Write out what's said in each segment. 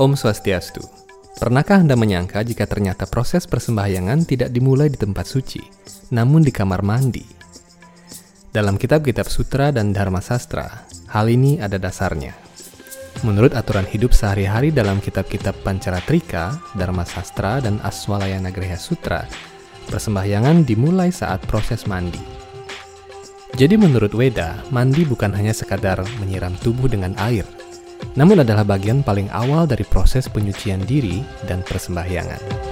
Om Swastiastu. Pernahkah Anda menyangka jika ternyata proses persembahyangan tidak dimulai di tempat suci, namun di kamar mandi? Dalam kitab-kitab sutra dan dharma sastra, hal ini ada dasarnya. Menurut aturan hidup sehari-hari dalam kitab-kitab Pancaratrika, Dharma Sastra, dan Aswalayana Greha Sutra, persembahyangan dimulai saat proses mandi. Jadi menurut Weda, mandi bukan hanya sekadar menyiram tubuh dengan air, namun adalah bagian paling awal dari proses penyucian diri dan persembahyangan.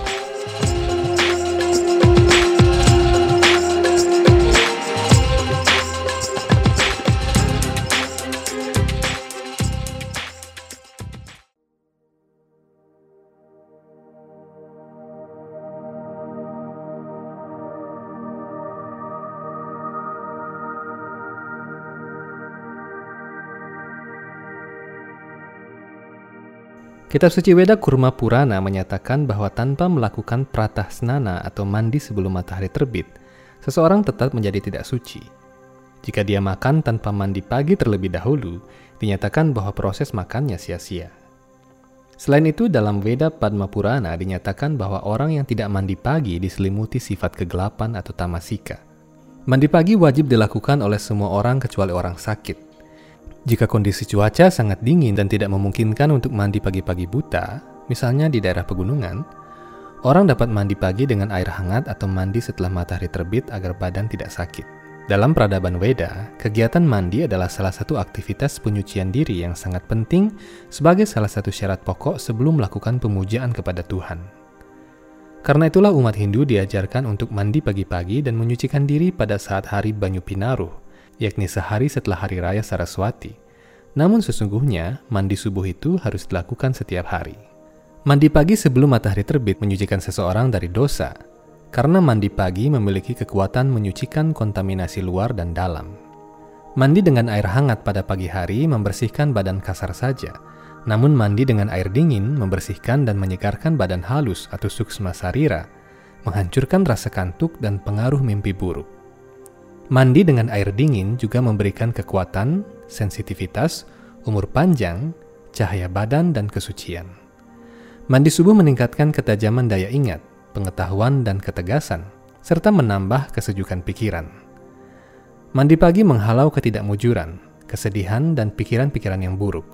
Kitab suci Weda Kurma Purana menyatakan bahwa tanpa melakukan pratah snana atau mandi sebelum matahari terbit, seseorang tetap menjadi tidak suci. Jika dia makan tanpa mandi pagi terlebih dahulu, dinyatakan bahwa proses makannya sia-sia. Selain itu, dalam Weda Padma Purana dinyatakan bahwa orang yang tidak mandi pagi diselimuti sifat kegelapan atau tamasika. Mandi pagi wajib dilakukan oleh semua orang kecuali orang sakit. Jika kondisi cuaca sangat dingin dan tidak memungkinkan untuk mandi pagi-pagi buta, misalnya di daerah pegunungan, orang dapat mandi pagi dengan air hangat atau mandi setelah matahari terbit agar badan tidak sakit. Dalam peradaban Weda, kegiatan mandi adalah salah satu aktivitas penyucian diri yang sangat penting sebagai salah satu syarat pokok sebelum melakukan pemujaan kepada Tuhan. Karena itulah umat Hindu diajarkan untuk mandi pagi-pagi dan menyucikan diri pada saat hari Banyu Pinaruh, yakni sehari setelah hari raya Saraswati. Namun sesungguhnya, mandi subuh itu harus dilakukan setiap hari. Mandi pagi sebelum matahari terbit menyucikan seseorang dari dosa, karena mandi pagi memiliki kekuatan menyucikan kontaminasi luar dan dalam. Mandi dengan air hangat pada pagi hari membersihkan badan kasar saja, namun mandi dengan air dingin membersihkan dan menyegarkan badan halus atau suksma sarira, menghancurkan rasa kantuk dan pengaruh mimpi buruk. Mandi dengan air dingin juga memberikan kekuatan, sensitivitas, umur panjang, cahaya badan, dan kesucian. Mandi subuh meningkatkan ketajaman daya ingat, pengetahuan, dan ketegasan, serta menambah kesejukan pikiran. Mandi pagi menghalau ketidakmujuran, kesedihan, dan pikiran-pikiran yang buruk.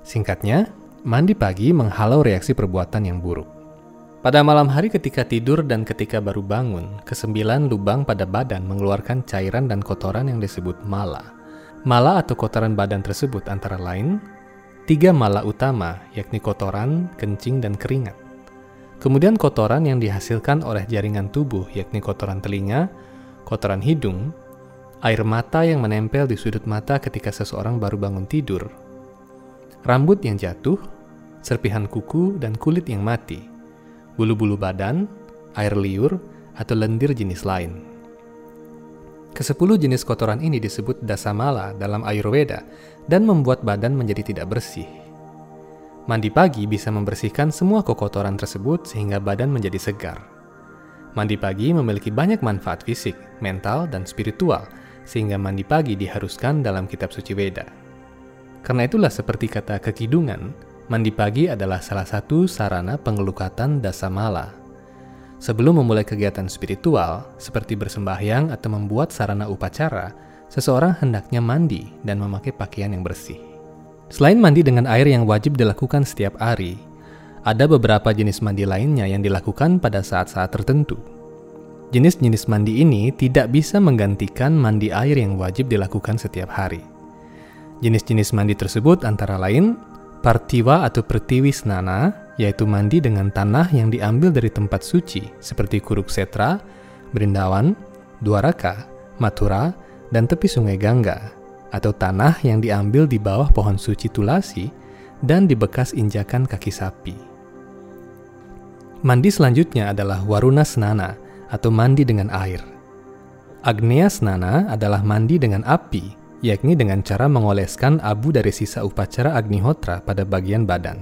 Singkatnya, mandi pagi menghalau reaksi perbuatan yang buruk. Pada malam hari ketika tidur dan ketika baru bangun, kesembilan lubang pada badan mengeluarkan cairan dan kotoran yang disebut mala. Mala atau kotoran badan tersebut antara lain, tiga mala utama yakni kotoran, kencing, dan keringat. Kemudian kotoran yang dihasilkan oleh jaringan tubuh yakni kotoran telinga, kotoran hidung, air mata yang menempel di sudut mata ketika seseorang baru bangun tidur, rambut yang jatuh, serpihan kuku, dan kulit yang mati – bulu-bulu badan, air liur, atau lendir jenis lain. Kesepuluh jenis kotoran ini disebut dasamala dalam Ayurveda dan membuat badan menjadi tidak bersih. Mandi pagi bisa membersihkan semua kotoran tersebut sehingga badan menjadi segar. Mandi pagi memiliki banyak manfaat fisik, mental, dan spiritual, sehingga mandi pagi diharuskan dalam kitab suci Weda. Karena itulah seperti kata kekidungan, Mandi pagi adalah salah satu sarana pengelukatan dasamala. Sebelum memulai kegiatan spiritual, seperti bersembahyang atau membuat sarana upacara, seseorang hendaknya mandi dan memakai pakaian yang bersih. Selain mandi dengan air yang wajib dilakukan setiap hari, ada beberapa jenis mandi lainnya yang dilakukan pada saat-saat tertentu. Jenis-jenis mandi ini tidak bisa menggantikan mandi air yang wajib dilakukan setiap hari. Jenis-jenis mandi tersebut antara lain Partiwa atau pertiwi snana, yaitu mandi dengan tanah yang diambil dari tempat suci seperti Kuruksetra, Brindawan, Dwaraka, Mathura, dan tepi sungai Gangga, atau tanah yang diambil di bawah pohon suci Tulasi dan di bekas injakan kaki sapi. Mandi selanjutnya adalah Waruna Snana atau mandi dengan air. Agneya Snana adalah mandi dengan api yakni dengan cara mengoleskan abu dari sisa upacara Agnihotra pada bagian badan.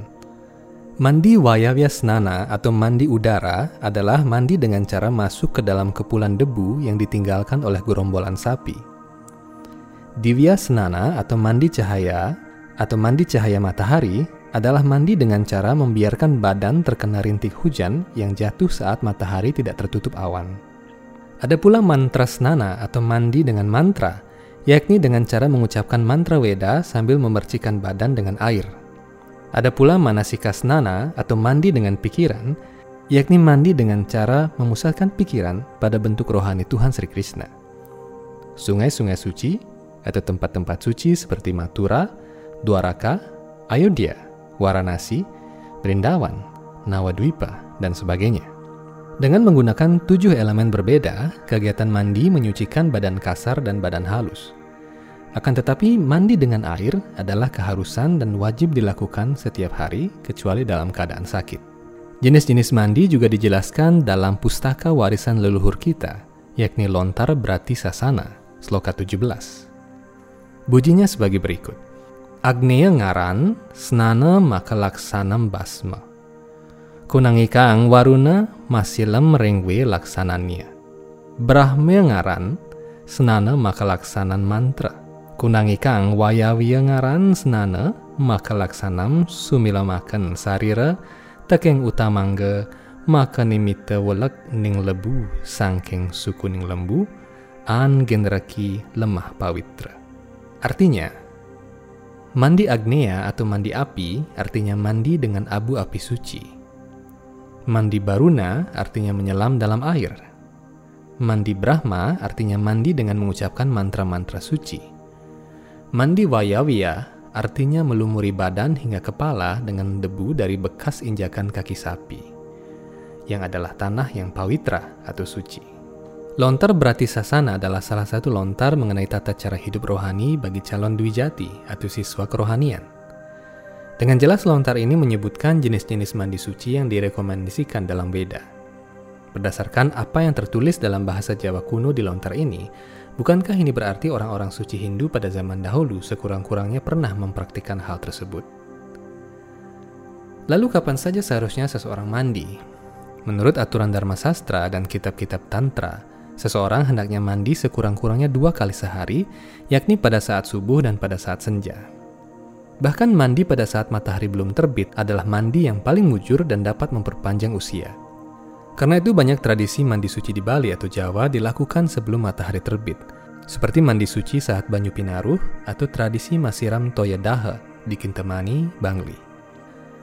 Mandi Wayavya Snana atau mandi udara adalah mandi dengan cara masuk ke dalam kepulan debu yang ditinggalkan oleh gerombolan sapi. Divya Snana atau mandi cahaya atau mandi cahaya matahari adalah mandi dengan cara membiarkan badan terkena rintik hujan yang jatuh saat matahari tidak tertutup awan. Ada pula mantra snana atau mandi dengan mantra, yakni dengan cara mengucapkan mantra Weda sambil memercikan badan dengan air. Ada pula manasika snana atau mandi dengan pikiran, yakni mandi dengan cara memusatkan pikiran pada bentuk rohani Tuhan Sri Krishna. Sungai-sungai suci atau tempat-tempat suci seperti Mathura, Dwaraka, Ayodhya, Waranasi, Brindawan, Nawadwipa, dan sebagainya. Dengan menggunakan tujuh elemen berbeda, kegiatan mandi menyucikan badan kasar dan badan halus. Akan tetapi, mandi dengan air adalah keharusan dan wajib dilakukan setiap hari, kecuali dalam keadaan sakit. Jenis-jenis mandi juga dijelaskan dalam pustaka warisan leluhur kita, yakni Lontar Brati Sasana, Sloka 17. Bujinya sebagai berikut. Agneya ngaran snana makalaksanam basma. Kunangikang waruna masilam rengwe laksananya. Brahma ngaran snana makalaksanan mantra. Kunangikang wayawiya ngaran snana makalaksanam sumilamakan sarira takeng utamangga maka nimita welak ning lebu sangking suku ning lembu an generaki lemah pawitra. Artinya, Mandi Agnea atau mandi api artinya mandi dengan abu api suci. Mandi Baruna artinya menyelam dalam air. Mandi Brahma artinya mandi dengan mengucapkan mantra-mantra suci. Mandi Wayawiya artinya melumuri badan hingga kepala dengan debu dari bekas injakan kaki sapi, yang adalah tanah yang pawitra atau suci. Lontar berarti sasana adalah salah satu lontar mengenai tata cara hidup rohani bagi calon Dwijati atau siswa kerohanian. Dengan jelas lontar ini menyebutkan jenis-jenis mandi suci yang direkomendasikan dalam Beda. Berdasarkan apa yang tertulis dalam bahasa Jawa kuno di lontar ini, bukankah ini berarti orang-orang suci Hindu pada zaman dahulu sekurang-kurangnya pernah mempraktikkan hal tersebut? Lalu kapan saja seharusnya seseorang mandi? Menurut aturan Dharma Sastra dan kitab-kitab Tantra, Seseorang hendaknya mandi sekurang-kurangnya dua kali sehari, yakni pada saat subuh dan pada saat senja. Bahkan mandi pada saat matahari belum terbit adalah mandi yang paling mujur dan dapat memperpanjang usia. Karena itu banyak tradisi mandi suci di Bali atau Jawa dilakukan sebelum matahari terbit, seperti mandi suci saat Banyu Pinaruh atau tradisi Masiram Toyadaha di Kintamani, Bangli.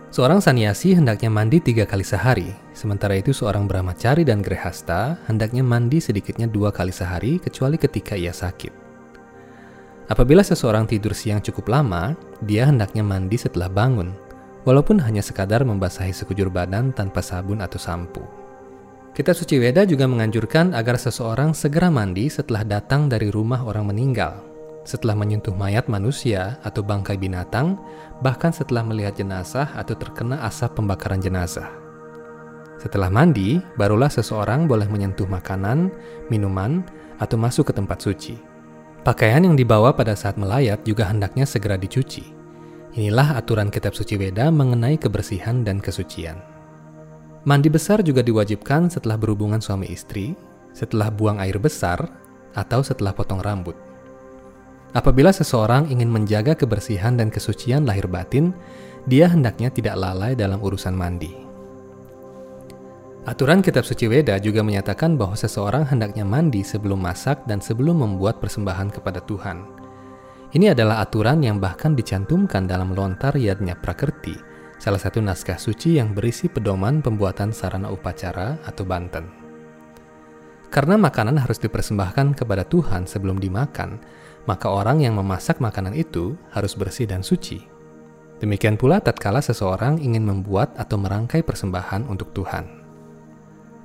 Seorang saniasi hendaknya mandi tiga kali sehari, sementara itu seorang brahmacari dan grehasta hendaknya mandi sedikitnya dua kali sehari kecuali ketika ia sakit. Apabila seseorang tidur siang cukup lama, dia hendaknya mandi setelah bangun, walaupun hanya sekadar membasahi sekujur badan tanpa sabun atau sampo. Kitab Suci Weda juga menganjurkan agar seseorang segera mandi setelah datang dari rumah orang meninggal, setelah menyentuh mayat manusia atau bangkai binatang, bahkan setelah melihat jenazah atau terkena asap pembakaran jenazah. Setelah mandi, barulah seseorang boleh menyentuh makanan, minuman, atau masuk ke tempat suci. Pakaian yang dibawa pada saat melayat juga hendaknya segera dicuci. Inilah aturan kitab suci Weda mengenai kebersihan dan kesucian. Mandi besar juga diwajibkan setelah berhubungan suami istri, setelah buang air besar, atau setelah potong rambut. Apabila seseorang ingin menjaga kebersihan dan kesucian lahir batin, dia hendaknya tidak lalai dalam urusan mandi. Aturan kitab suci Weda juga menyatakan bahwa seseorang hendaknya mandi sebelum masak dan sebelum membuat persembahan kepada Tuhan. Ini adalah aturan yang bahkan dicantumkan dalam lontar Yadnya Prakerti, salah satu naskah suci yang berisi pedoman pembuatan sarana upacara atau banten. Karena makanan harus dipersembahkan kepada Tuhan sebelum dimakan, maka orang yang memasak makanan itu harus bersih dan suci. Demikian pula tatkala seseorang ingin membuat atau merangkai persembahan untuk Tuhan.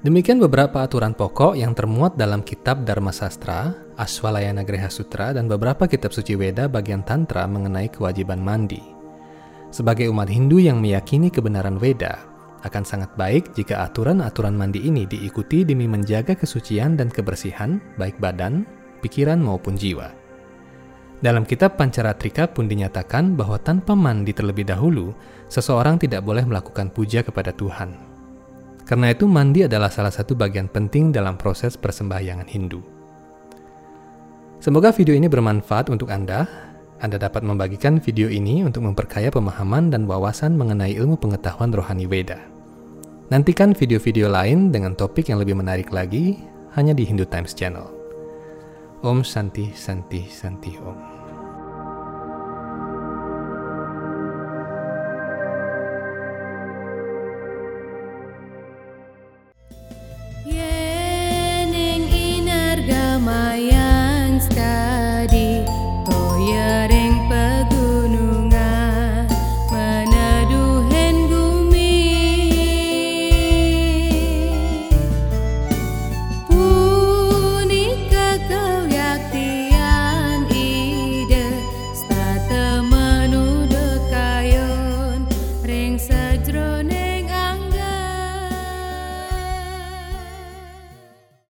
Demikian beberapa aturan pokok yang termuat dalam kitab Dharma Sastra, Aswalayana Greha Sutra, dan beberapa kitab suci Weda bagian Tantra mengenai kewajiban mandi. Sebagai umat Hindu yang meyakini kebenaran Weda, akan sangat baik jika aturan-aturan mandi ini diikuti demi menjaga kesucian dan kebersihan baik badan, pikiran maupun jiwa. Dalam kitab Pancaratrika pun dinyatakan bahwa tanpa mandi terlebih dahulu, seseorang tidak boleh melakukan puja kepada Tuhan. Karena itu mandi adalah salah satu bagian penting dalam proses persembahyangan Hindu. Semoga video ini bermanfaat untuk Anda. Anda dapat membagikan video ini untuk memperkaya pemahaman dan wawasan mengenai ilmu pengetahuan rohani Weda. Nantikan video-video lain dengan topik yang lebih menarik lagi hanya di Hindu Times Channel. Om Santi Santi Santi Om.